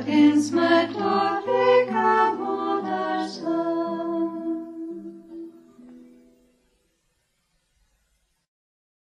against my daughter.